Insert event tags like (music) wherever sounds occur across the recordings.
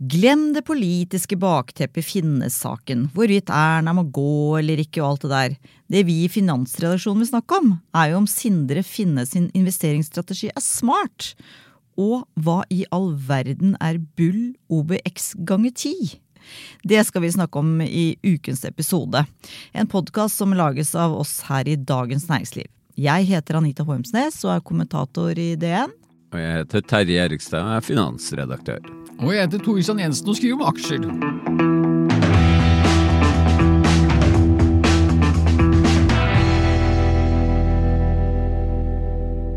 Glem det politiske bakteppet Finnes-saken, hvorvidt Erna må gå eller ikke og alt det der. Det vi i Finansredaksjonen vil snakke om, er jo om Sindre Finnes sin investeringsstrategi er smart. Og hva i all verden er Bull OBX ganger ti? Det skal vi snakke om i ukens episode. En podkast som lages av oss her i Dagens Næringsliv. Jeg heter Anita Hormsnes og er kommentator i DN. Og jeg heter Terje Erikstad og er finansredaktør. Og jeg heter Torisson Jensen og skriver om aksjer.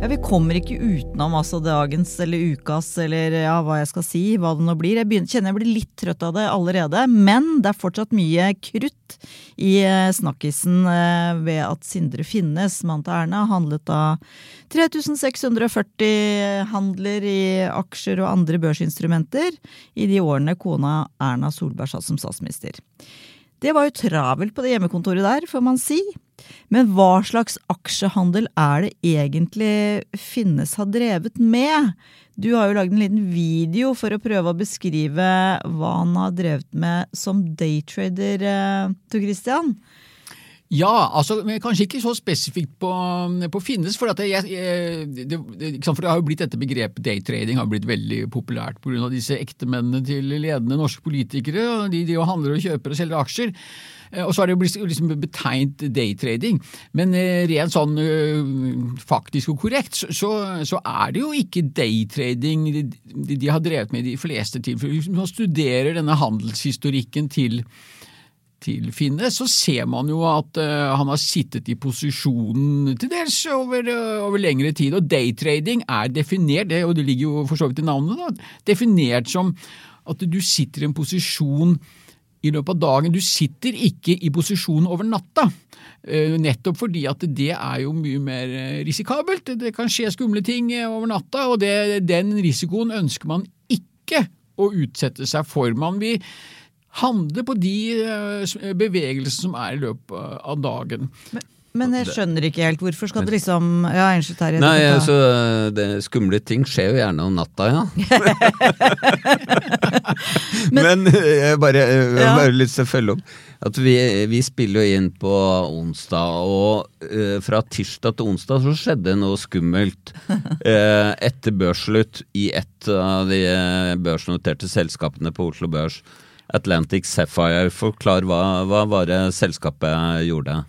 Ja, Vi kommer ikke utenom altså dagens eller ukas eller ja, hva jeg skal si, hva det nå blir. Jeg begynner, kjenner jeg blir litt trøtt av det allerede, men det er fortsatt mye krutt i eh, snakkisen eh, ved at Sindre Finnes, mannen til Erna, handlet da 3640 handler i aksjer og andre børsinstrumenter i de årene kona Erna Solberg satt som statsminister. Det var jo travelt på det hjemmekontoret der, får man si. Men hva slags aksjehandel er det egentlig Finnes har drevet med? Du har jo lagd en liten video for å prøve å beskrive hva han har drevet med som daytrader, eh, Tor Christian. Ja, altså, kanskje ikke så spesifikt på, på Finnes. For, jeg, jeg, det, det, for det har jo blitt dette begrepet daytrading har blitt veldig populært pga. disse ektemennene til ledende norske politikere. De, de handler og kjøper og selger aksjer. Eh, Og så er det jo liksom betegnet daytrading. Men eh, rent sånn øh, faktisk og korrekt, så, så, er det jo ikke daytrading de, de har drevet med i de fleste tilfeller. Hvis man studerer denne handelshistorikken til til Finne, så ser man jo at uh, han har sittet i posisjonen til dels over, uh, over lengre tid. Og daytrading er definert, det, og det ligger jo for så vidt i navnet, da, definert som at du sitter i en posisjon i løpet av dagen. Du sitter ikke i posisjon over natta. Uh, nettopp fordi at det er jo mye mer risikabelt. Det kan skje skumle ting over natta, og det, den risikoen ønsker man ikke å utsette seg for. Man vil handle på de eh, bevegelsene som er i løpet av dagen. Men, men jeg skjønner ikke helt. Hvorfor skal det liksom Ja, unnskyld, Terje. Nei, ja, ta- altså, det, skumle ting skjer jo gjerne om natta, ja. (laughs) Men jeg bare, jeg Ja. bare lyst til å følge opp. At vi, vi spiller jo inn på onsdag, og uh, fra tirsdag til onsdag så skjedde noe skummelt. uh, (laughs) etter børsslutt i et av de eh, børsnoterte selskapene på Oslo Børs. Atlantic Sapphire. Forklar hva, hva var det selskapet gjorde?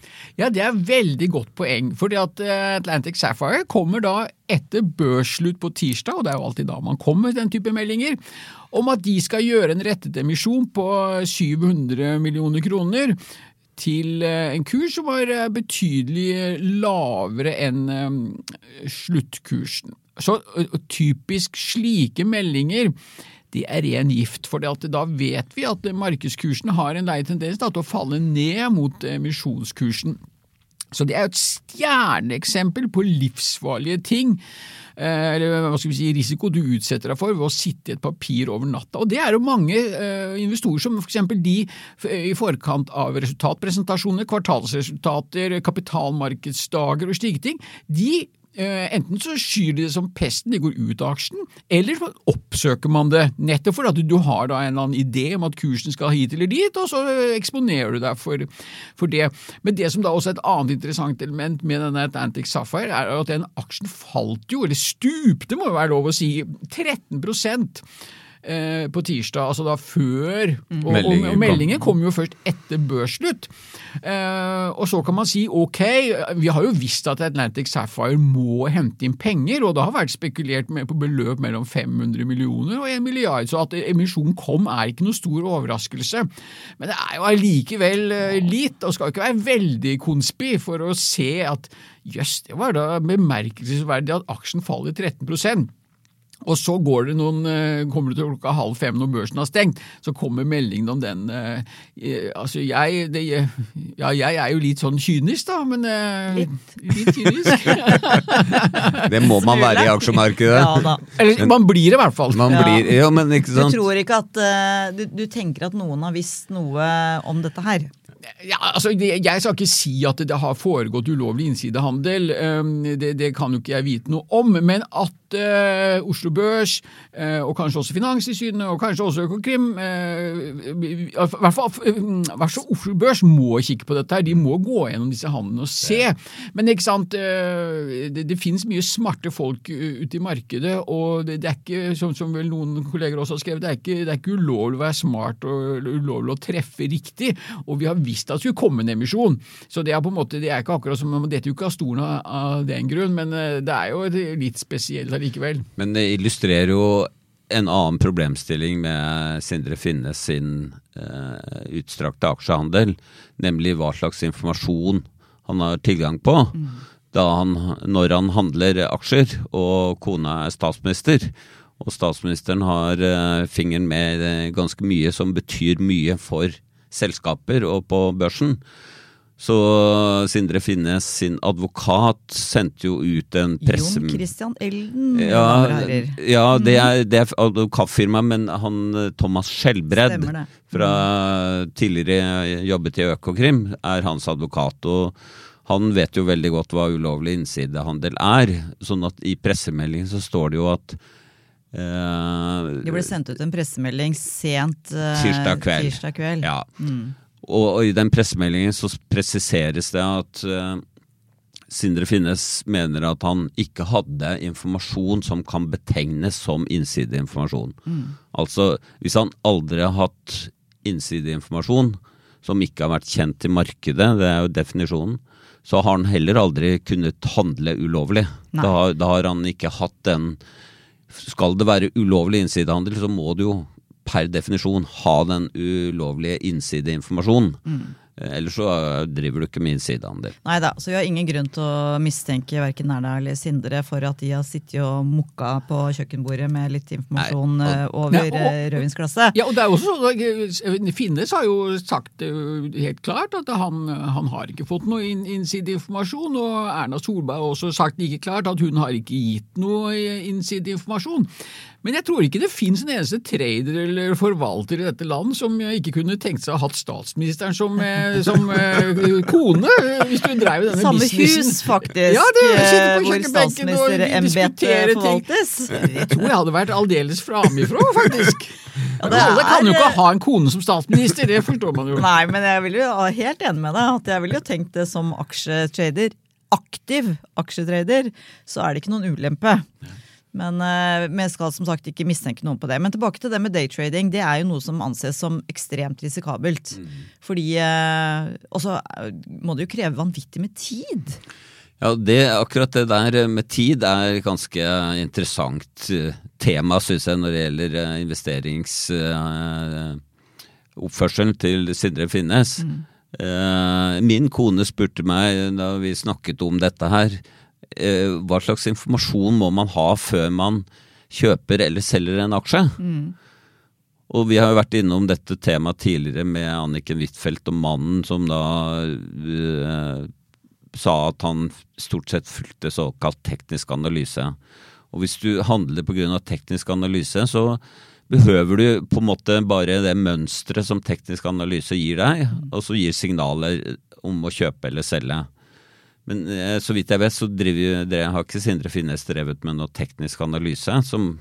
Ja, det er veldig godt poeng. fordi at eh, Atlantic Sapphire kommer da etter børsslutt på tirsdag, og det er jo alltid da man kommer med den type meldinger, om at de skal gjøre en rettet emisjon på 700 millioner kroner til eh, en kurs som var eh, betydelig lavere enn sluttkursen. Så typisk slike meldinger det er ren gift, for da vet vi at markedskursen har en lei tendens til å falle ned mot emisjonskursen. Så det er et stjerneeksempel på livsfarlige ting, eh, eller hva skal vi si, risiko du utsetter deg for ved å sitte i et papir over natta. Og det er jo mange eh, investorer som f.eks. de i forkant av resultatpresentasjoner, kvartalsresultater, kapitalmarkedsdager og slike ting, de eh, Enten så skyr de det som pesten, de går ut av aksjen, eller så oppsøker man det, nettopp fordi du har da en eller annen idé om at kursen skal hit eller dit, og så eksponerer du deg for, for det. Men det som da også er et annet interessant element med denne Atlantic Sapphire, er at den aksjen falt jo, eller stupte må jo være lov å si, 13 eh, på tirsdag, altså da før. Og, og, Meldingen og kom. meldingen kom jo først etter børsslutt. Eh, og så kan man si ok, vi har jo visst at Atlantic Sapphire må hente inn penger, og det har vært spekulert med på beløp mellom 500 millioner og 1 milliard, så at emisjonen kom er ikke noe stor overraskelse. Men det er jo allikevel eh, litt, og skal ikke være veldig konspi for å se at jøss, det var da bemerkelsesverdig at aksjen faller 13 og så går det noen, eh, kommer det til klokka halv fem når børsen har stengt, så kommer meldingen om den. eh, eh, Altså, jeg, det, ja, jeg er jo litt sånn kynisk, da, men Litt, Litt kynisk. (laughs) Det må man være i aksjemarkedet. Ja da. Eller man blir det i hvert fall. Man Ja. blir, ja, men ikke Du tror ikke at eh, du, du tenker at noen har visst noe om dette her? Ja, altså, Jeg skal ikke si at det har foregått ulovlig innsidehandel, det, det kan jo ikke jeg vite noe om. Men at eh, Oslo Børs, eh, og kanskje også Finanstilsynet, og kanskje også Økokrim eh, I hvert fall eh, Oslo Børs må kikke på dette. her, De må gå gjennom disse handlene og se. Men ikke sant, eh, det, det finnes mye smarte folk ute i markedet, og det, det er ikke, som, som vel noen kolleger også har skrevet, det er ikke, det er ikke ulovlig å være smart og ulovlig å treffe riktig. Og vi har visst at det skulle komme en emisjon. Så det er på en måte, det er ikke akkurat som om dette ikke av stolen av, av den grunn, men eh, det er jo litt spesielt allikevel. Men det illustrerer jo en annen problemstilling med Sindre Finnes sin eh, utstrakte aksjehandel, nemlig hva slags informasjon han har tilgang på da han, når han handler aksjer, og kona er statsminister. Og statsministeren har eh, fingeren med ganske mye som betyr mye for selskaper og på børsen. Så Sindre Finnes sin advokat sendte jo ut en presse... Jon Christian Elden, Ja, ja det er, det er advokatfirma, men han eh, Thomas Skjelbred fra tidligere jobbet i Økokrim, er hans advokat. og han vet jo veldig godt hva ulovlig innsidehandel er. sånn at i pressemeldingen så står det jo at eh, Det ble sendt ut en pressemelding sent eh, Tirsdag kveld. Tirsdag kveld. Ja. Og, og i den pressemeldingen så presiseres det at uh, Sindre Finnes mener at han ikke hadde informasjon som kan betegnes som innsideinformasjon. Altså, hvis han aldri har hatt innsideinformasjon som ikke har vært kjent i markedet, det er jo definisjonen, så har han heller aldri kunnet handle ulovlig. Da, da har han ikke hatt den Skal det være ulovlig innsidehandel, så må det jo per definisjon ha den ulovlige innsideinformasjonen. Eh, Ellers så eh, driver du ikke med innsidehandel. Nei da, så vi har ingen grunn til å mistenke verken Erna eller Sindre for at de har sittet og mukka på kjøkkenbordet med litt informasjon Nei, og- eh, over eh, rødvinsglasset. Ja, og det er også sånn Finnes har jo sagt helt klart at han, han har ikke fått noe inn- innsideinformasjon, og Erna Solberg har også sagt like klart at hun har ikke gitt noe innsideinformasjon. Men jeg tror ikke det finnes en eneste trader eller forvalter i dette land som ikke kunne tenkt seg å ha hatt statsministeren som, eh, som eh, kone, hvis du drev denne Samme businessen. hus, faktisk, Ja, det eh, hvor statsministerembetet forvaltes. Jeg tror jeg hadde vært aldeles framifrå, faktisk. (laughs) det Alle kan jo er- ikke ha en kone som statsminister, det forstår man jo. Nei, men jeg vil jo helt enig med deg at jeg ville jo tenkt det som aksjetrader. Aktiv aksjetrader, så er det ikke noen ulempe. Men eh, vi skal som sagt ikke mistenke noen på det. Men tilbake til det med daytrading. Det er jo noe som anses som ekstremt risikabelt. Fordi eh, Og så eh, må det jo kreve vanvittig med tid. Ja, det, akkurat det der med tid er ganske interessant eh, tema, syns jeg, når det gjelder eh, investeringsoppførselen til Sindre Finnes. Eh, min kone spurte meg da vi snakket om dette her, eh, hva slags informasjon må man ha før man kjøper eller selger en aksje? Og vi har jo vært innom dette temaet tidligere med Anniken Huitfeldt og mannen som da eh, sa at han stort sett fulgte såkalt teknisk analyse. Og hvis du handler pga. teknisk analyse, så behøver du på en måte bare det mønsteret som teknisk analyse gir deg, og så gir signaler om å kjøpe eller selge. Men eh, så vidt jeg vet, så driver, dere har ikke Sindre Finnes drevet med noe teknisk analyse, som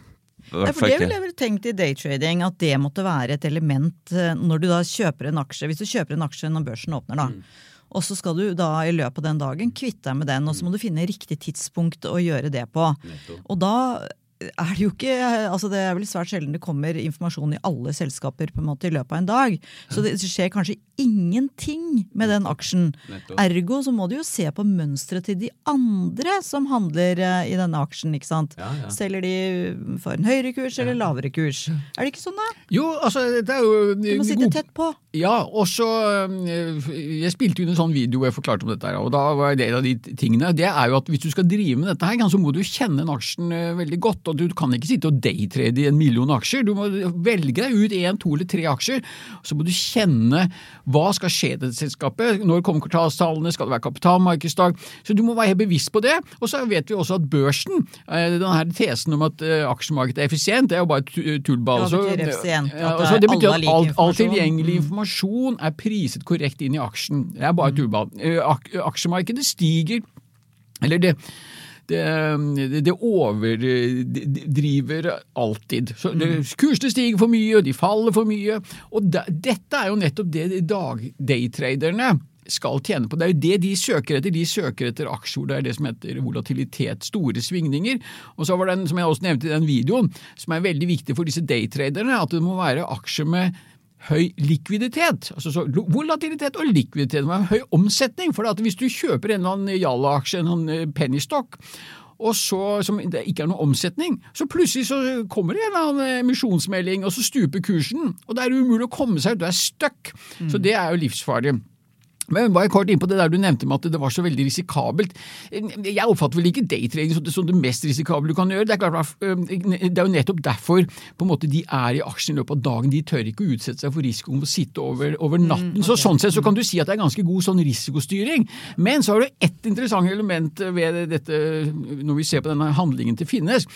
Ja, for det ville jeg vel tenkt i daytrading, at det måtte være et element eh, når du da kjøper en aksje. Hvis du kjøper en aksje når børsen åpner, da. Og så skal du da i løpet av den dagen kvitte deg med den, og så må du finne riktig tidspunkt å gjøre det på. Og da er det jo ikke altså Det er vel svært sjelden det kommer informasjon i alle selskaper på en måte i løpet av en dag. Så det skjer kanskje ingenting med den aksjen. Nettopp. Ergo så må du jo se på mønsteret til de andre som handler eh, i denne aksjen. ikke sant? Ja, ja. Selger de for en høyere kurs eller lavere kurs? Er det ikke sånn, da? Jo, altså, det er jo Du må sitte god- tett på. Ja, og så øh, Jeg spilte inn en sånn video hvor jeg forklarte om dette, her, og da var det en av de tingene Det er jo at hvis du skal drive med dette, her, så må du kjenne den aksjen veldig godt. og Du kan ikke sitte og daytrade i en million aksjer. Du må velge deg ut én, to eller tre aksjer. Så må du kjenne hva skal skje i dette selskapet. Når kommer kvartalstallene? Skal det være kapitalmarkedsdag? Så du må være helt bevisst på det. Og så vet vi også at børsen, denne tesen om at øh, aksjemarkedet er effisient, det er jo bare tu- tullball. Hva Så- betyr effisient? Ja, At det altså, det betyr at all, all tilgjengelig Mm. informasjon er priset korrekt inn i aksjen. Det er bare Mm. tullball. Eh, aksjemarkedet stiger, eller det det, det, det overdriver alltid. Så det, Mm. kursene stiger for mye, og de faller for mye. Og da, dette er jo nettopp det dag, daytraderne skal tjene på. Det er jo det de søker etter. De søker etter aksjer det er det som heter volatilitet, store svingninger. Og så var den, som jeg også nevnte i den videoen, som er veldig viktig for disse daytraderne, at det må være aksjer med høy likviditet. Altså så Volatilitet og likviditet det må høy omsetning. for Hvis du kjøper en eller annen Jalla-aksje, en sånn eh, penny stock, og så, som det ikke er noe omsetning, så plutselig så kommer det en eller annen emisjonsmelding, og så stuper kursen. Og det er umulig å komme seg ut, du er stuck. Så det er jo livsfarlig. Men var jeg kort inn på det der du nevnte med at det var så veldig risikabelt. Jeg oppfatter vel ikke daytrading som det, som det mest risikable du kan gjøre. Det er, klart, det er jo nettopp derfor på en måte, de er i aksjen i løpet av dagen. De tør ikke å utsette seg for risikoen ved å sitte over, over natten. Så Sånn sett så kan du si at det er ganske god sånn risikostyring. Men så har du ett interessant element ved dette når vi ser på denne handlingen til Finnes,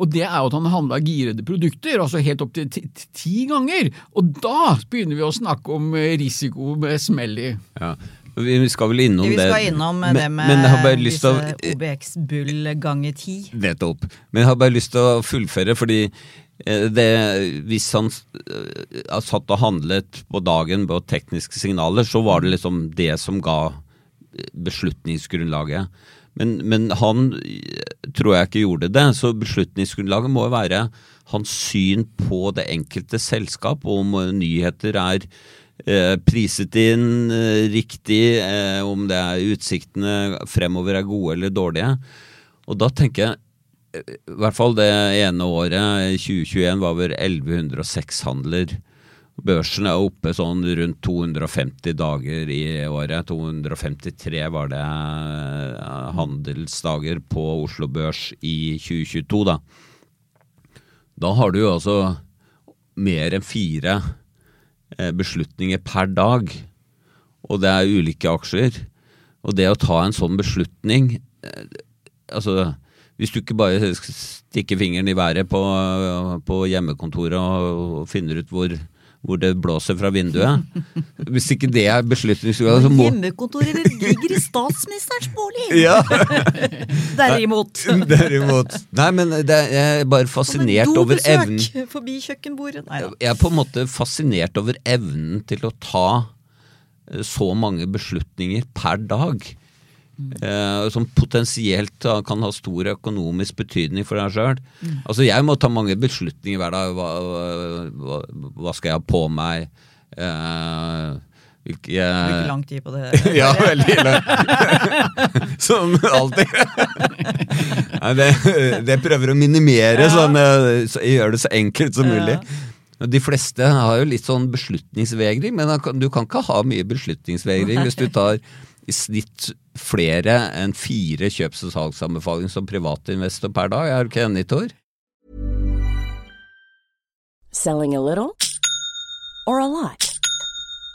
og det er jo at han handla girede produkter, altså helt opp til ti, ganger. Og da begynner vi å snakke om risiko med smell i. Ja. Vi skal vel innom Vi det. skal innom Men- det med men disse å- OBX Bull ganger ti. Nettopp. Men jeg har bare lyst til å fullføre, fordi eh, det, hvis han eh, satt og handlet på dagen på tekniske signaler, så var det liksom det som ga eh, beslutningsgrunnlaget. Men, men han tror jeg ikke gjorde det, så beslutningsgrunnlaget må være hans syn på det enkelte selskap, og om nyheter er priset inn eh, riktig, eh, om det er utsiktene fremover er gode eller dårlige. Og da tenker jeg i hvert fall det ene året, 2021, var vel 1106 handler. Børsen er oppe sånn rundt 250 dager i året. 253 var det eh, handelsdager på Oslo Børs i 2022, da. Da har du jo altså mer enn fire eh, beslutninger per dag. Og det er ulike aksjer. Og det å ta en sånn beslutning eh, Altså, hvis du ikke bare stikker fingeren i været på, på hjemmekontoret og, og finner ut hvor, hvor det blåser fra vinduet Hvis ikke det er beslutningsgrunnlag, må Hjemmekontoret ligger i statsministerens bolig! (laughs) ja, Derimot. derimot. Nei, men det, jeg er bare fascinert over evnen forbi kjøkkenbordet. Nei. Jeg er på en måte fascinert over evnen til å ta eh, så mange beslutninger per dag. Eh, som potensielt uh, kan ha stor økonomisk betydning for deg sjøl. Altså, jeg må ta mange beslutninger hver dag. Hva, hva, hva skal jeg ha på meg? ikke hvilke Bruker lang tid på det. (laughs) ja, veldig. (laughs) Som alltid. Nei, det, det prøver å minimere, sånn, eh, så jeg gjør det så enkelt som mulig. De fleste har jo litt sånn beslutningsvegring, men du kan ikke ha mye beslutningsvegring hvis du tar i snitt flere enn fire kjøps- og salgsanbefalinger som per dag. Er du ikke enig, Tor? Selling a little or a lot?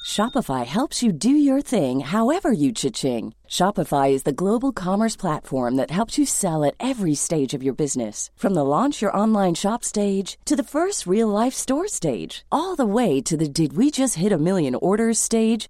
Shopify helps you do your thing however you cha-ching. Shopify is the global commerce platform that helps you sell at every stage of your business. From the launch your online shop stage to the first real life store stage, all the way to the did we just hit a million orders stage.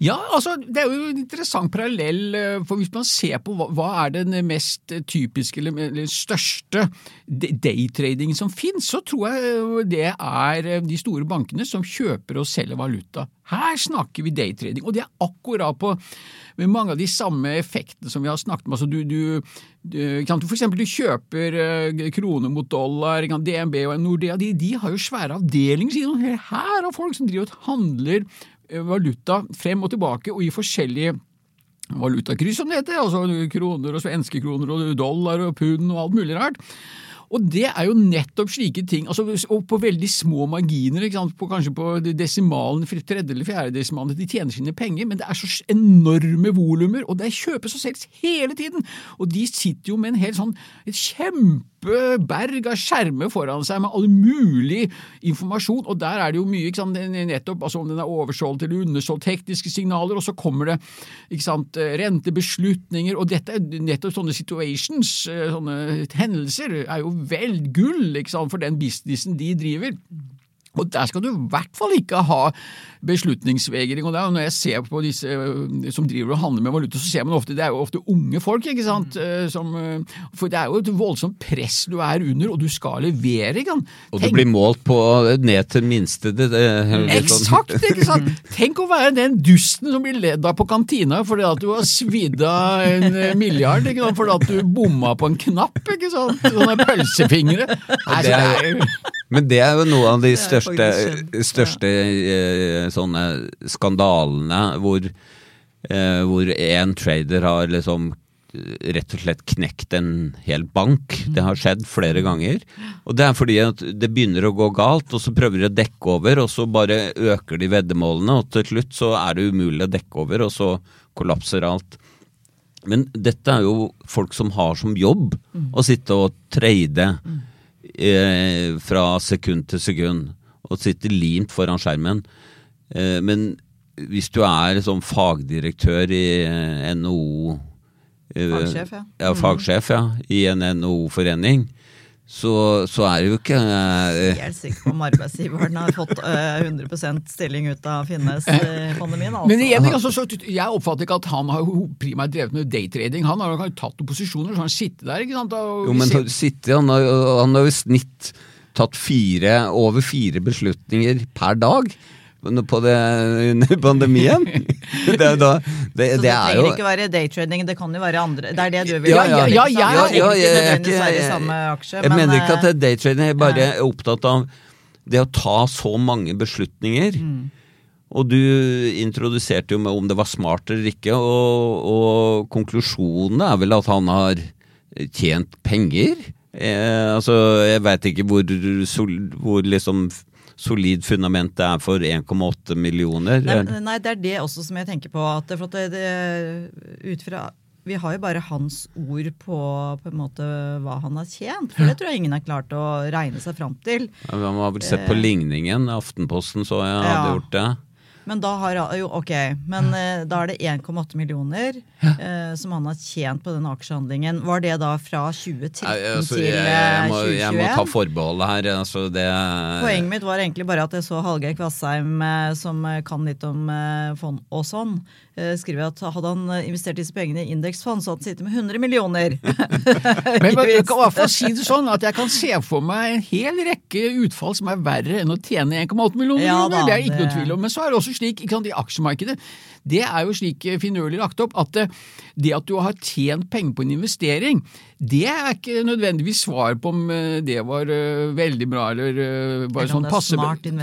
Ja, altså, det er jo en interessant parallell, eh, for hvis man ser på hva, hva er den mest typiske eller, eller største daytradingen som finnes, så tror jeg det er de store bankene som kjøper og selger valuta. Her snakker vi daytrading, og det er akkurat på mange av de samme effektene som vi har snakket om. Altså, du, du, du, for eksempel du kjøper kroner mot dollar, DNB og Nordea, de, de har jo svære avdelinger. Her har folk som driver og handler valuta frem og tilbake og i forskjellige valutakryss, som det heter, altså kroner og svenske kroner og dollar og pund og alt mulig rart. Og det er jo nettopp slike ting, altså, og på veldig små marginer, på, kanskje på desimalen, tredje eller fjerde desimalen, de tjener sine penger, men det er så enorme volumer, og det kjøpes og selges hele tiden! Og de sitter jo med en helt sånn, et kjempeberg av skjermer foran seg med all mulig informasjon, og der er det jo mye, sant, nettopp, altså om den er oversolgt eller undersolgt, tekniske signaler, og så kommer det sant, rentebeslutninger, og dette er nettopp sånne situations, sånne hendelser, er jo vel gull sant, for den businessen de driver. Og der skal du i hvert fall ikke ha beslutningsvegring. og Når jeg ser på disse eh, som driver og handler med valuta, så ser man ofte det er jo ofte unge folk. ikke sant? Mm. Som, eh, for det er jo et voldsomt press du er under, og du skal levere. ikke sant? Og du blir målt på ned til minste det, det, sånn. Eksakt! ikke sant? (laughs) Tenk å være den dusten som blir ledd av på kantina fordi at du har svidd av en milliard ikke sant? fordi at du bomma på en knapp. ikke sant? Sånne pølsefingre. Nei, det er, men det er jo noe av de største, største ja. sånne skandalene hvor, eh, hvor en trader har liksom rett og slett knekt en hel bank. Det har skjedd flere ganger. Og det er fordi at det begynner å gå galt, og så prøver de å dekke over, og så bare øker de veddemålene, og til slutt så er det umulig å dekke over, og så kollapser alt. Men dette er jo folk som har som jobb å sitte og trade eh, fra sekund til sekund, og sitter limt foran skjermen. Eh, men hvis du er sånn fagdirektør i eh, NHO Fagsjef, ja. ja. Fagsjef, ja. I en NHO-forening. Så, så, er det jo ikke uh, Helt sikker på om arbeidsgiveren har fått uh, 100 stilling ut av Finnes-pandemien. Altså. Men igjen, altså, jeg oppfatter ikke at han har primært drevet med daytrading. Han har jo tatt noen posisjoner, så han sitter der. ikke sant? jo, men sitter, han, har, han har jo i snitt tatt fire, over fire beslutninger per dag på det, under pandemien. (laughs) Det, er da, det, så det, det trenger jo... ikke være daytrading, det kan jo være andre Det er det du vil ja, ja, ja, ja, ja, ja jeg, jeg, jeg, jeg mener ikke at det er daytrading, jeg bare er opptatt av det å ta så mange beslutninger. Mm. Og du introduserte jo med om det var smart eller ikke, og, og konklusjonen er vel at han har tjent penger. Eh, altså, jeg veit ikke hvor, hvor liksom solid fundament det er for 1,8 millioner? Nei, nei, det er det også som jeg tenker på. at, for at det, ut fra vi har jo bare hans ord på, på en måte, hva han har tjent. For det tror jeg ingen har klart å regne seg fram til. Ja, man har vel sett på eh, ligningen. Aftenposten så jeg hadde ja. gjort det. Men da har jo, ok, men eh, da er det 1,8 millioner eh, som han har tjent på den aksjehandlingen. Var det da fra 2013 Nei, altså, til jeg, jeg, må, 2021? Jeg må ta forbeholdet her. Altså det, Poenget mitt var egentlig bare at jeg så Hallgeir Kvassheim, eh, som kan litt om eh, fond og sånn, Eh, skriver at hadde han eh, investert disse pengene i indeksfond, så hadde han sittet med 100 millioner. (laughs) Men jeg kan i hvert fall si det sånn at jeg kan se for meg en hel rekke utfall som er verre enn å tjene 1,8 millioner. Ja, da, det er ikke noe tvil om. Men så er det også slik sant, i aksjemarkedet det er jo slik finurlig lagt opp at det, det at du har tjent penger på en investering, Det er ikke nødvendigvis svar på om eh, det var eh, veldig bra eller eh, bare Eller sånn passe.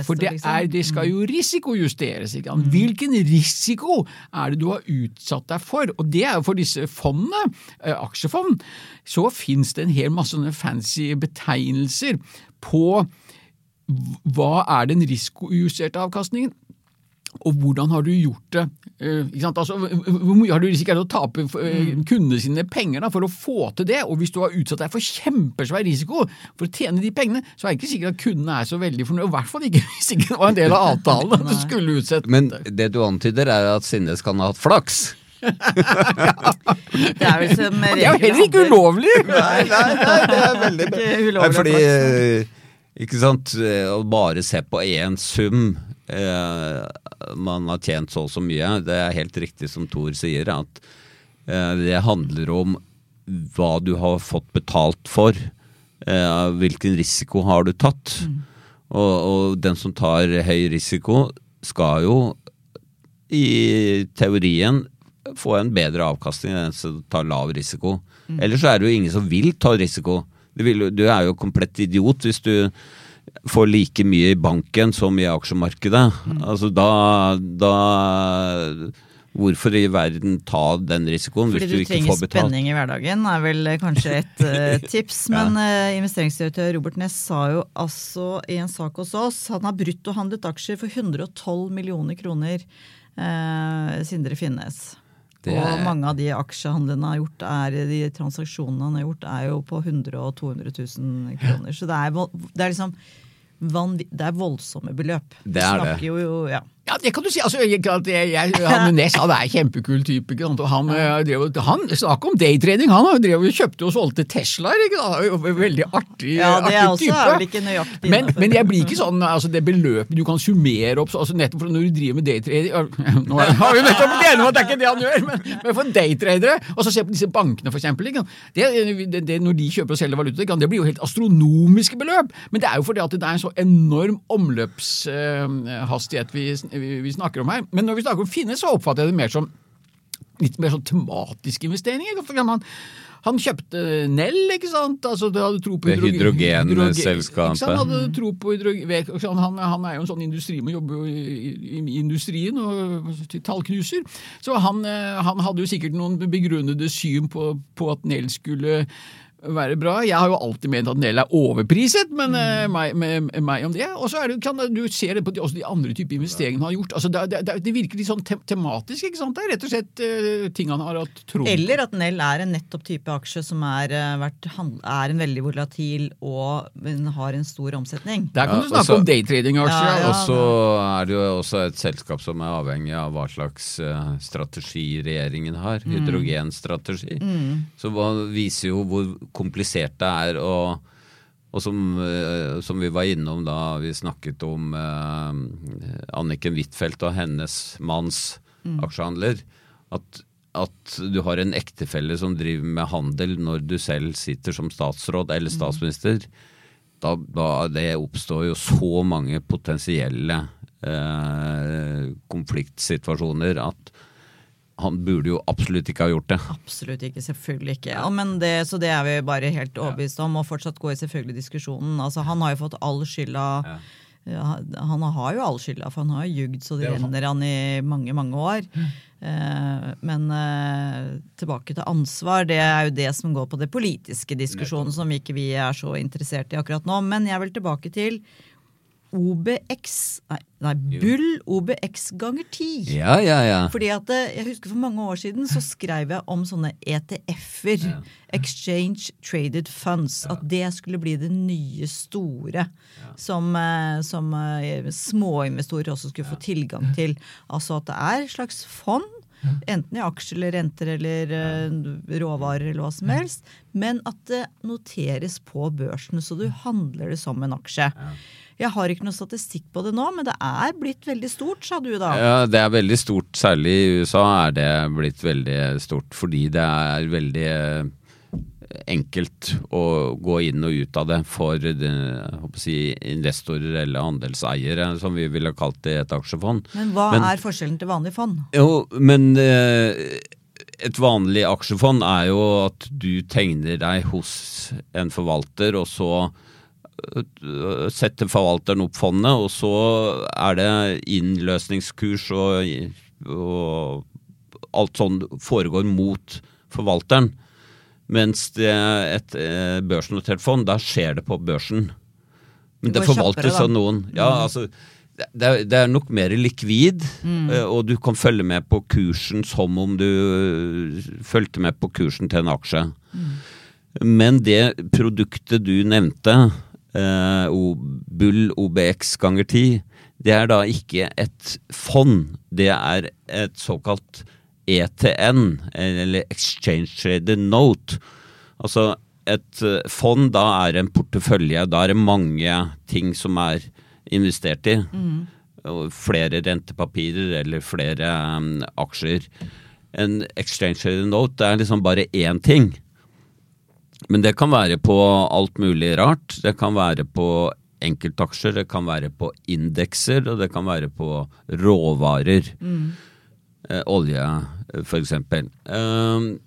For det, liksom. er, det skal jo risikojusteres. Ikke? sant? Hvilken risiko er det du har utsatt deg for? Og det er jo for disse fondene, aksjefond, så finnes det en hel masse sånne fancy betegnelser på hva er den risikojusterte avkastningen? Og hvordan har du gjort det? Eh, ikke sant? Altså, hvor mye har du risikert å tape eh, kundene sine penger da, for å få til det? Og hvis du har utsatt deg for kjempesvær risiko for å tjene de pengene, så er det ikke sikkert at kundene er så veldig fornøyd. I hvert fall ikke (laughs) hvis ikke det var en del av avtalen at du skulle utsette Men det du antyder, er at Sinnes kan ha hatt flaks. (laughs) Det er vel som Det er jo heller ikke ulovlig! (laughs) Nei, nei, nei, det er veldig ulovlig fordi eh, Ikke sant, å bare se på én sum eh, Man har tjent så og så mye. Det er helt riktig som Thor sier, at eh, det handler om hva du har fått betalt for. Eh, hvilken risiko har du tatt? Og, og den som tar høy risiko, skal jo i teorien få en bedre avkastning enn den som tar lav risiko. Ellers så er det jo ingen som vil ta risiko. Du, vil, du er jo komplett idiot hvis du får like mye i banken som i aksjemarkedet. Altså da, da Hvorfor i verden ta den risikoen Fordi hvis du du ikke får betalt? Fordi du trenger spenning i hverdagen, er vel eh, kanskje et uh, (laughs) tips. Men uh, investeringsdirektør Robert Ness sa jo altså i en sak hos oss han har bruttohandlet aksjer for 112 millioner kroner. uh, Sindre Finnes. Det Og mange av de aksjehandlene han har gjort, er, de transaksjonene han har gjort, er jo på 100 og 200 000 kroner. Så det er, det er liksom det er voldsomme beløp. Det er det. Jo, ja. Ja, det kan du si. Altså, jeg, jeg, han Ness han er en kjempekul type. Ikke sant? Og han, eh, drev, han Snakk om daytrading! Han drev kjøpte og solgte Teslaer. Er Veldig artig, Ja, det er artig også type. er vel ikke nøyaktig men, men jeg blir ikke sånn altså det beløpet du kan summere opp altså Nettopp for når du driver med daytrading Nå har vi nettopp blitt enige om at det er ikke det han gjør, men, men for daytradere Og så se på disse bankene, for eksempel. Det, det, det, når de kjøper og selger valuta, det blir jo helt astronomiske beløp. Men det er jo fordi at det er en så enorm omløpshastighet vi, vi, snakker om her. Men når vi snakker om Finne, så oppfatter jeg det mer som litt mer sånn tematiske investeringer. For eksempel, han, han kjøpte Nell, ikke sant? Altså, det hadde tro på Det hydrogen- hydrogenselskapet. på hydrogen... Han, han er jo en sånn industrimann, jobber jo i, i, industrien og til tallknuser. Så han, eh, han hadde jo sikkert noen begrunnede syn på, på at Nell skulle være bra. Jeg har jo alltid ment at Nell er overpriset, men eh, meg, med, meg om det. Og så er det, kan du ser det på de, også de andre typer investeringene han har gjort. Altså, det, det, det virker litt sånn te tematisk, ikke sant? Det er rett og slett uh, ting han har hatt tro på. Eller at Nell er en nettopp type aksje som er, eh, vært, er en veldig volatil og men har en stor omsetning. Der kan Ja, du snakke også- om daytrading-aksjer. Ja, ja. Og så er det jo også et selskap som er avhengig av hva slags uh, strategi regjeringen har. Mm. Hydrogenstrategi. Så hva viser jo hvor komplisert det er. Og, og som, eh, som vi var innom da vi snakket om eh, Anniken Huitfeldt og hennes manns Mm. aksjehandler. At, at du har en ektefelle som driver med handel når du selv sitter som statsråd eller statsminister da, da det oppstår jo så mange potensielle eh, konfliktsituasjoner at han burde jo absolutt ikke ha gjort det. Absolutt ikke, selvfølgelig ikke. Ja, men det, så det er vi bare helt overbevist om, og fortsatt går i selvfølgelig diskusjonen. Altså, han har jo fått all skylda ja, Han har jo all skylda, for han har jo jugd så det renner han i mange, mange år. Eh, men eh, tilbake til ansvar, det er jo det som går på det politiske diskusjonen, som ikke vi er så interessert i akkurat nå. Men jeg vil tilbake til OBX Nei, nei Bull OBX ganger 10. Ja, ja, ja. Fordi at eh, Jeg husker for mange år siden så skrev jeg om sånne ETF-er. Exchange Traded Funds. At det skulle bli det nye store. Som, eh, som eh, småinvestorer også skulle få tilgang til. Altså at det er et slags fond. Enten i aksjer eller renter eller råvarer eller hva som helst. Men at det noteres på børsen, så du handler det som en aksje. Jeg har ikke noe statistikk på det nå, men det er blitt veldig stort, sa du da. Ja, Det er veldig stort, særlig i USA er det blitt veldig stort. Fordi det er veldig eh, enkelt å gå inn og ut av det for det, si, investorer eller andelseiere, som vi ville kalt det i et aksjefond. Men hva Men- er forskjellen til vanlig fond? Jo, men eh, et vanlig aksjefond er jo at du tegner deg hos en forvalter, og så setter forvalteren opp fondet, og så er det innløsningskurs og, og alt sånn foregår mot forvalteren. Mens det et eh, børsnotert fond, da skjer det på børsen. Men det kjappere, forvaltes av noen. Ja, altså det er, det er nok mer likvid, mm. og du kan følge med på kursen som om du eh, fulgte med på kursen til en aksje. Men det produktet du nevnte, eh, Bull OBX ganger 10, det er da ikke et fond. Det er et såkalt ETN, eller Exchange Traded Note. Altså et eh, fond, da er en portefølje. Da er det mange ting som er investert i. Mm. flere rentepapirer eller flere um, aksjer. En exchange traded note er liksom bare én ting. Men det kan være på alt mulig rart. Det kan være på enkeltaksjer, det kan være på indekser, og det kan være på råvarer. Eh, olje, eh, for eksempel. Um,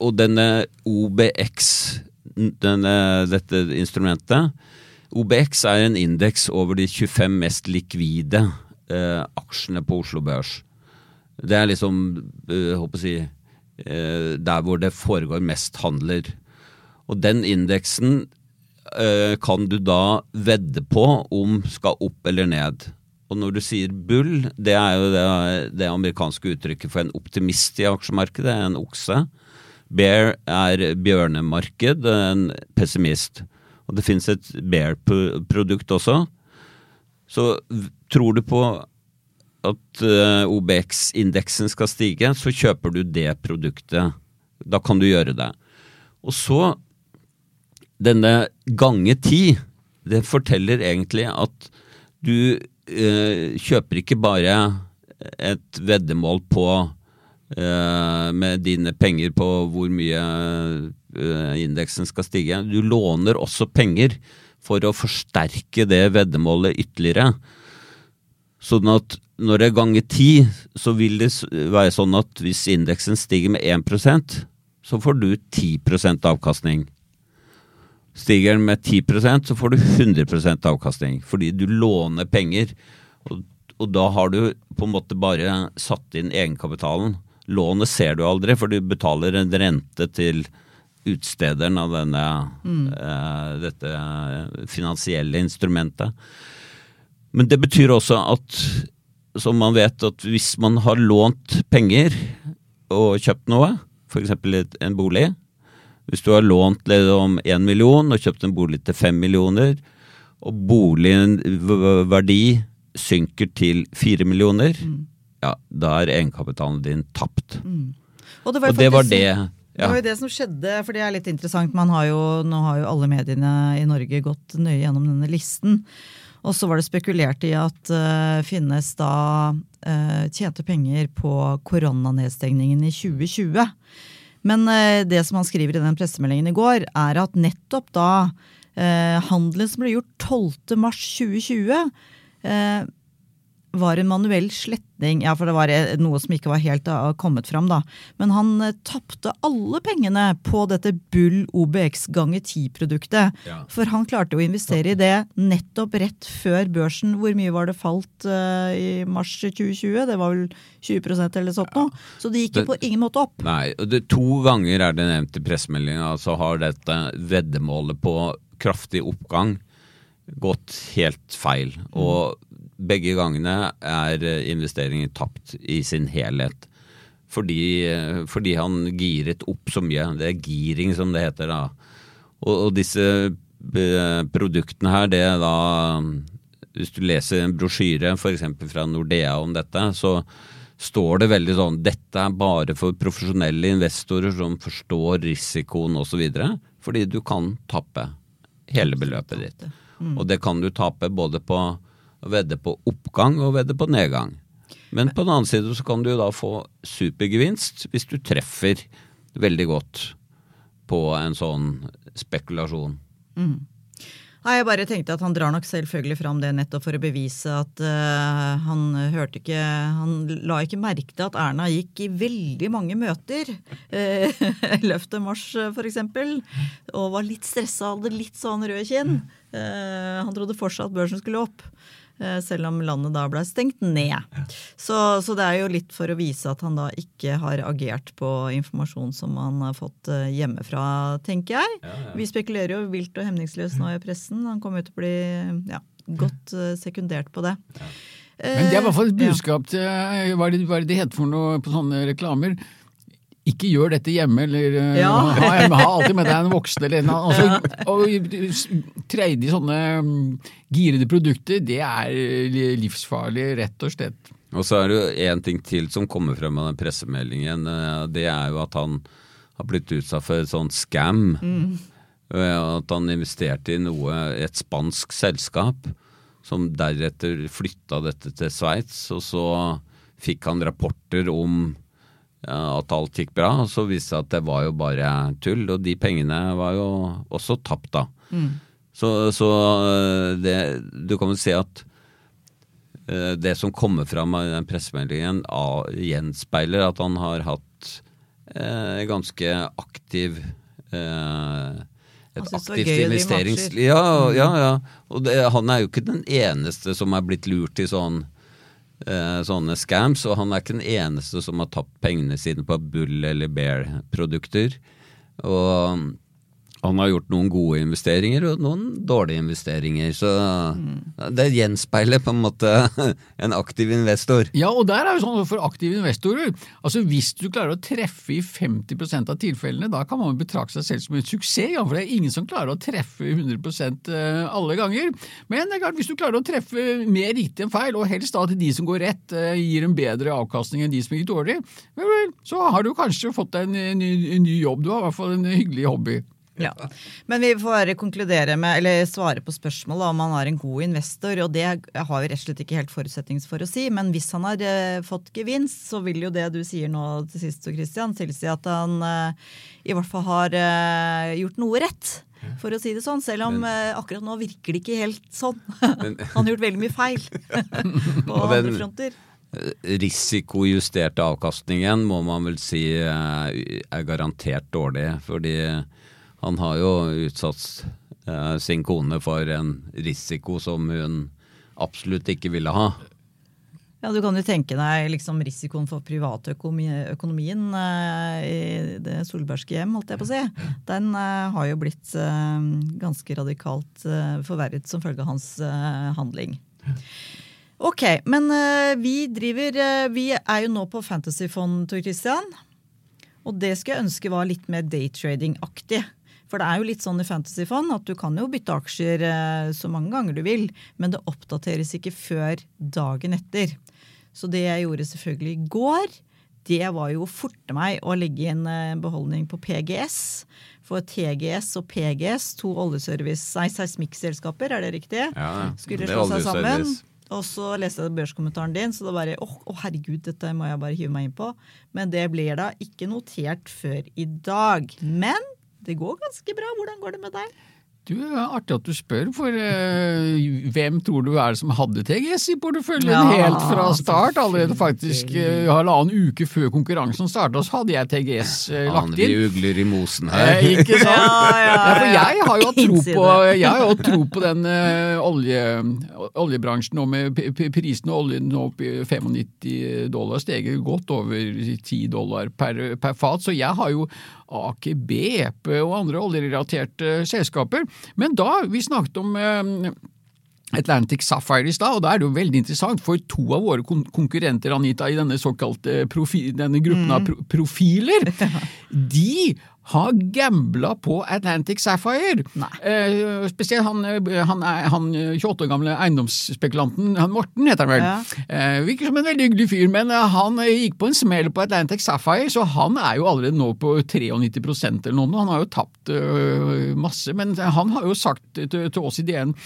og denne OBX, denne, dette instrumentet, OBX er en indeks over de 25 mest likvide eh, aksjene på Oslo Børs. Det er liksom, eh, håper jeg, å si, eh, der hvor det foregår mest handler. Og den indeksen eh, kan du da vedde på om skal opp eller ned. Og når du sier bull, det er jo det, det amerikanske uttrykket for en optimist i aksjemarkedet, en okse. Bear er bjørnemarked, en pessimist. Og det finnes et bear-produkt også. Så tror du på at eh, OBX-indeksen skal stige, så kjøper du det produktet. Da kan du gjøre det. Og så denne gange ti, det forteller egentlig at du eh, kjøper ikke bare et veddemål på eh, med dine penger på hvor mye eh, indeksen skal stige. Du låner også penger for å forsterke det veddemålet ytterligere. Sånn at når det er ganger ti, så vil det være sånn at hvis indeksen stiger med 1% så får du 10% avkastning. Stiger den med 10% så får du 100% avkastning, fordi du låner penger. Og, og da har du på en måte bare satt inn egenkapitalen. Lånet ser du aldri, for du betaler en rente til utstederen av denne, eh, dette finansielle instrumentet. Men det betyr også at, som man vet, at hvis man har lånt penger og kjøpt noe, f.eks. en bolig, hvis du har lånt om én million og kjøpt en bolig til fem millioner, og boligen verdi synker til fire millioner, ja, da er egenkapitalen din tapt. Og det var, Og det var det. Ja. Det var jo det som skjedde, for det er litt interessant. Man har jo, nå har jo alle mediene i Norge gått nøye gjennom denne listen. Og så var det spekulert i at uh, Finnes da uh, tjente penger på koronanedstengningen i 2020. Men eh, det som han skriver i den pressemeldingen i går, er at nettopp da eh, handelen som ble gjort 12. mars 2020, eh, var en manuell sletning. Ja, for det var eh, noe som ikke var helt uh, kommet fram, da. Men han uh, tapte alle pengene på dette Bull OBX ganger 10-produktet. Ja. For han klarte å investere i det nettopp rett før børsen. Hvor mye var det falt uh, i mars 2020? Det var vel 20% eller sånt noe. Så det gikk jo på ingen måte opp. Nei, det, to ganger er det nevnt i pressemeldinga, så har dette veddemålet på kraftig oppgang gått helt feil. Og begge gangene er eh, investeringen tapt i sin helhet. Fordi, eh, fordi han giret opp så mye. Det er giring som det heter da. Og, og disse eh, produktene her, det er da Hvis du leser en brosjyre f.eks. fra Nordea om dette, så står det veldig sånn Dette er bare for profesjonelle investorer som forstår risikoen osv. Fordi du kan tappe hele beløpet ditt. Og det kan du tape både på vedde på oppgang og vedde på nedgang. Men på den annen side så kan du da få supergevinst hvis du treffer veldig godt på en sånn spekulasjon. Nei, Jeg bare tenkte at han drar nok selvfølgelig fram det nettopp for å bevise at uh, han hørte ikke Han la ikke merke til at Erna gikk i veldig mange møter. (laughs) Uh, 11. mars, eksempel. Og var litt stressa, hadde litt sånn røde kinn. Uh, han trodde fortsatt børsen skulle opp. Eh, selv om landet da ble stengt ned. Så, så, det er jo litt for å vise at han da ikke har agert på informasjon som han har fått eh, hjemmefra, tenker jeg. Ja, ja. Vi spekulerer jo vilt og hemningsløst nå i pressen. Han kommer til å bli ja, godt eh, sekundert på det. Men det er i hvert fall et budskap til Hva er det, hva er det det heter for noe på sånne reklamer? Ikke gjør dette hjemme, eller ja. ha, ha, alltid med deg en voksen eller en annen. Altså, og tredje sånne mm, girede produkter, det er livsfarlig, rett og slett. Og så er det jo én ting til som kommer frem av den pressemeldingen. Eh, det er jo at han har blitt utsatt for et sånt scam. Mm. At han investerte i noe, et spansk selskap, som deretter flytta dette til Sveits. Og så fikk han rapporter om at alt gikk bra. Og så viste det seg at det var jo bare tull, og de pengene var jo også tapt, da. Mm. Så, så, eh, det, du kan vel si at eh, det som kommer fram av den pressemeldingen, gjenspeiler at han har hatt eh, ganske aktiv eh, et aktivt investeringsliv. Ja, ja, ja. Og det, han er jo ikke den eneste som er blitt lurt i sånn eh, sånne scams, og han er ikke den eneste som har tapt pengene sine på Bull eller Bear-produkter. Og han har gjort noen gode investeringer og noen dårlige investeringer. Så mm. det gjenspeiler på en måte (laughs) en aktiv investor. Ja, og der er jo sånn for aktive investorer. Altså Hvis du klarer å treffe i 50% av tilfellene, da kan man betrakte seg selv som en suksess. For det er ingen som klarer å treffe 100 eh, alle ganger. Men det er klart, hvis du klarer å treffe mer riktig enn feil, og helst da til de som går rett, eh, gir en bedre avkastning enn de som gikk dårlig, så har du kanskje fått deg en, ny, en ny jobb. Du har i hvert fall en hyggelig hobby. Ja. Men vi får konkludere med, eller svare på spørsmålet om han er en god investor. og Det har vi rett og slett ikke helt forutsetnings for å si. Men hvis han har uh, fått gevinst, så vil jo det du sier nå til sist, Christian, tilsi at han uh, i hvert fall har uh, gjort noe rett. For å si det sånn, selv om men, akkurat nå virker det ikke helt sånn. Men, (laughs) han har gjort veldig mye feil (laughs) på andre fronter risikojusterte avkastningen må man vel si er garantert dårlig. Fordi han har jo utsatt eh, sin kone for en risiko som hun absolutt ikke ville ha. Ja, Du kan jo tenke deg liksom risikoen for privatøkonomien eh, i det solbergske hjem, holdt jeg på å si. Den eh, har jo blitt eh, ganske radikalt eh, forverret som følge av hans handling. Ok, men vi driver Vi er jo nå på Fantasyfond, Tor Christian. Og det skulle jeg ønske var litt mer daytrading-aktig. For det er jo litt sånn i Fantasyfond at du kan jo bytte aksjer eh, så mange ganger du vil, men det oppdateres ikke før dagen etter. Så det jeg gjorde selvfølgelig i går, det var jo å forte meg å legge inn eh, beholdning på PGS. For TGS og PGS, to oljeservice, nei, seismikkselskaper, er det riktig? Ja, Skulle slå seg sammen. Og så leste jeg børskommentaren din, så da bare åh, oh, oh, herregud, dette må jeg bare hive meg inn på. Men det blir da ikke notert før i dag. Men det går ganske bra. Hvordan går det med deg? Du, Artig at du spør, for uh, hvem tror du er det som hadde TGS i porteføljen ja, helt fra start? Allerede faktisk uh, halvannen uke før konkurransen starta, så hadde jeg TGS uh, eh, lagt inn. Andre ugler i mosen her. Eh, ikke sant? (laughs) ja, ja, ja. for jeg har jo hatt tro på, jeg har jo tro på den olje, oljebransjen nå med prisen av oljen nå opp i 95 dollar, steget godt over 10 dollar per, per fat. Så jeg har jo Aker BP og andre oljerelaterte selskaper. Men da vi snakket om eh, Atlantic Sapphire i stad, og da er det jo veldig interessant, for to av våre konkurrenter Anita, i denne såkalte profi, denne gruppen mm. av profiler, (laughs) de har gambla på Atlantic Sapphire. Eh, spesielt han, eh, han, han, 28 år gamle eiendomsspekulanten, han Morten heter han vel. Ja. Eh, virker som en veldig hyggelig fyr, men eh, han gikk på en smell på Atlantic Sapphire, så han er jo allerede nå på 93% eller noe. Han har jo tapt øh, masse, men han har jo sagt til, til oss i DN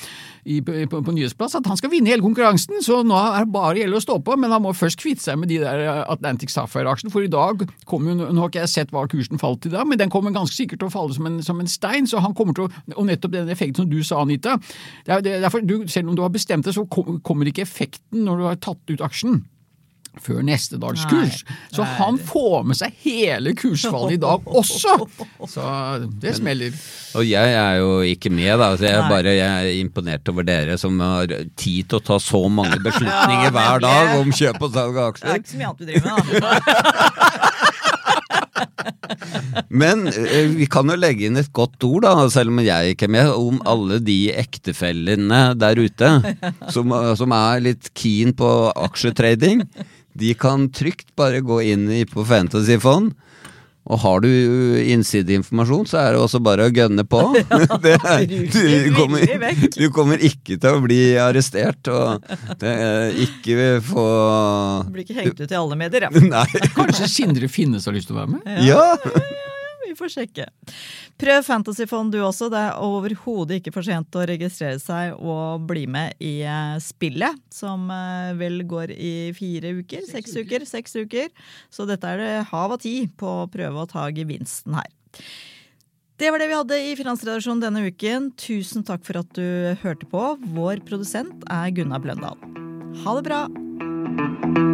i, på, på, nyhetsplass at han skal vinne hele konkurransen, så nå er det bare gjelder å stå på, men han må først kvitte seg med de der Atlantic Sapphire-aksjene, for i dag kom jo, nå har ikke jeg sett hva kursen falt i dag, men den kommer ganske sikkert til å falle som en, som en stein. så han kommer til å, Og nettopp den effekten som du sa, Anita. Det er, det er derfor du, Selv om du har bestemt det, så kommer ikke effekten når du har tatt ut aksjen før neste dags kurs. Så han får med seg hele kursfallet i dag også! Så det smeller. Og jeg er jo ikke med, da. Så jeg er bare jeg er imponert over dere som har tid til å ta så mange (laughs) beslutninger hver dag om kjøp og salg av Det er ikke så mye annet vi driver med, da. (laughs) Men eh, vi kan jo legge inn et godt ord, da, selv om jeg ikke er med, om alle de ektefellene der ute som, som er litt keen på aksjetrading. De kan trygt bare gå inn på Fantasyfond. Og har du innsideinformasjon, så er det også bare å gønne på. (laughs) (laughs) Det er, du, kommer, du kommer ikke til å bli arrestert, og det er ikke få Blir ikke hengt ut i alle medier, ja. (laughs) Nei. Kanskje Sindre Finnes har lyst til å være med? Ja! Vi får sjekke. Prøv Fantasyfond du også. Det er overhodet ikke for sent å registrere seg og bli med i eh, spillet, som eh, vel går i fire uker? Seks uker? Seks uker. Så dette er det hav av tid på å prøve å ta gevinsten her. Det var det vi hadde i Finansredaksjonen denne uken. Tusen takk for at du hørte på. Vår produsent er Gunnar Bløndal. Ha det bra!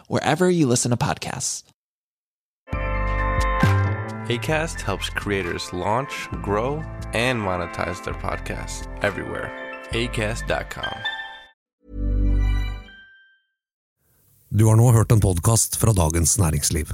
wherever you listen to podcasts. ACAST helps creators launch, grow, and monetize their podcasts everywhere. ACAST.com. Du har nå hørt en podkast fra Dagens Næringsliv.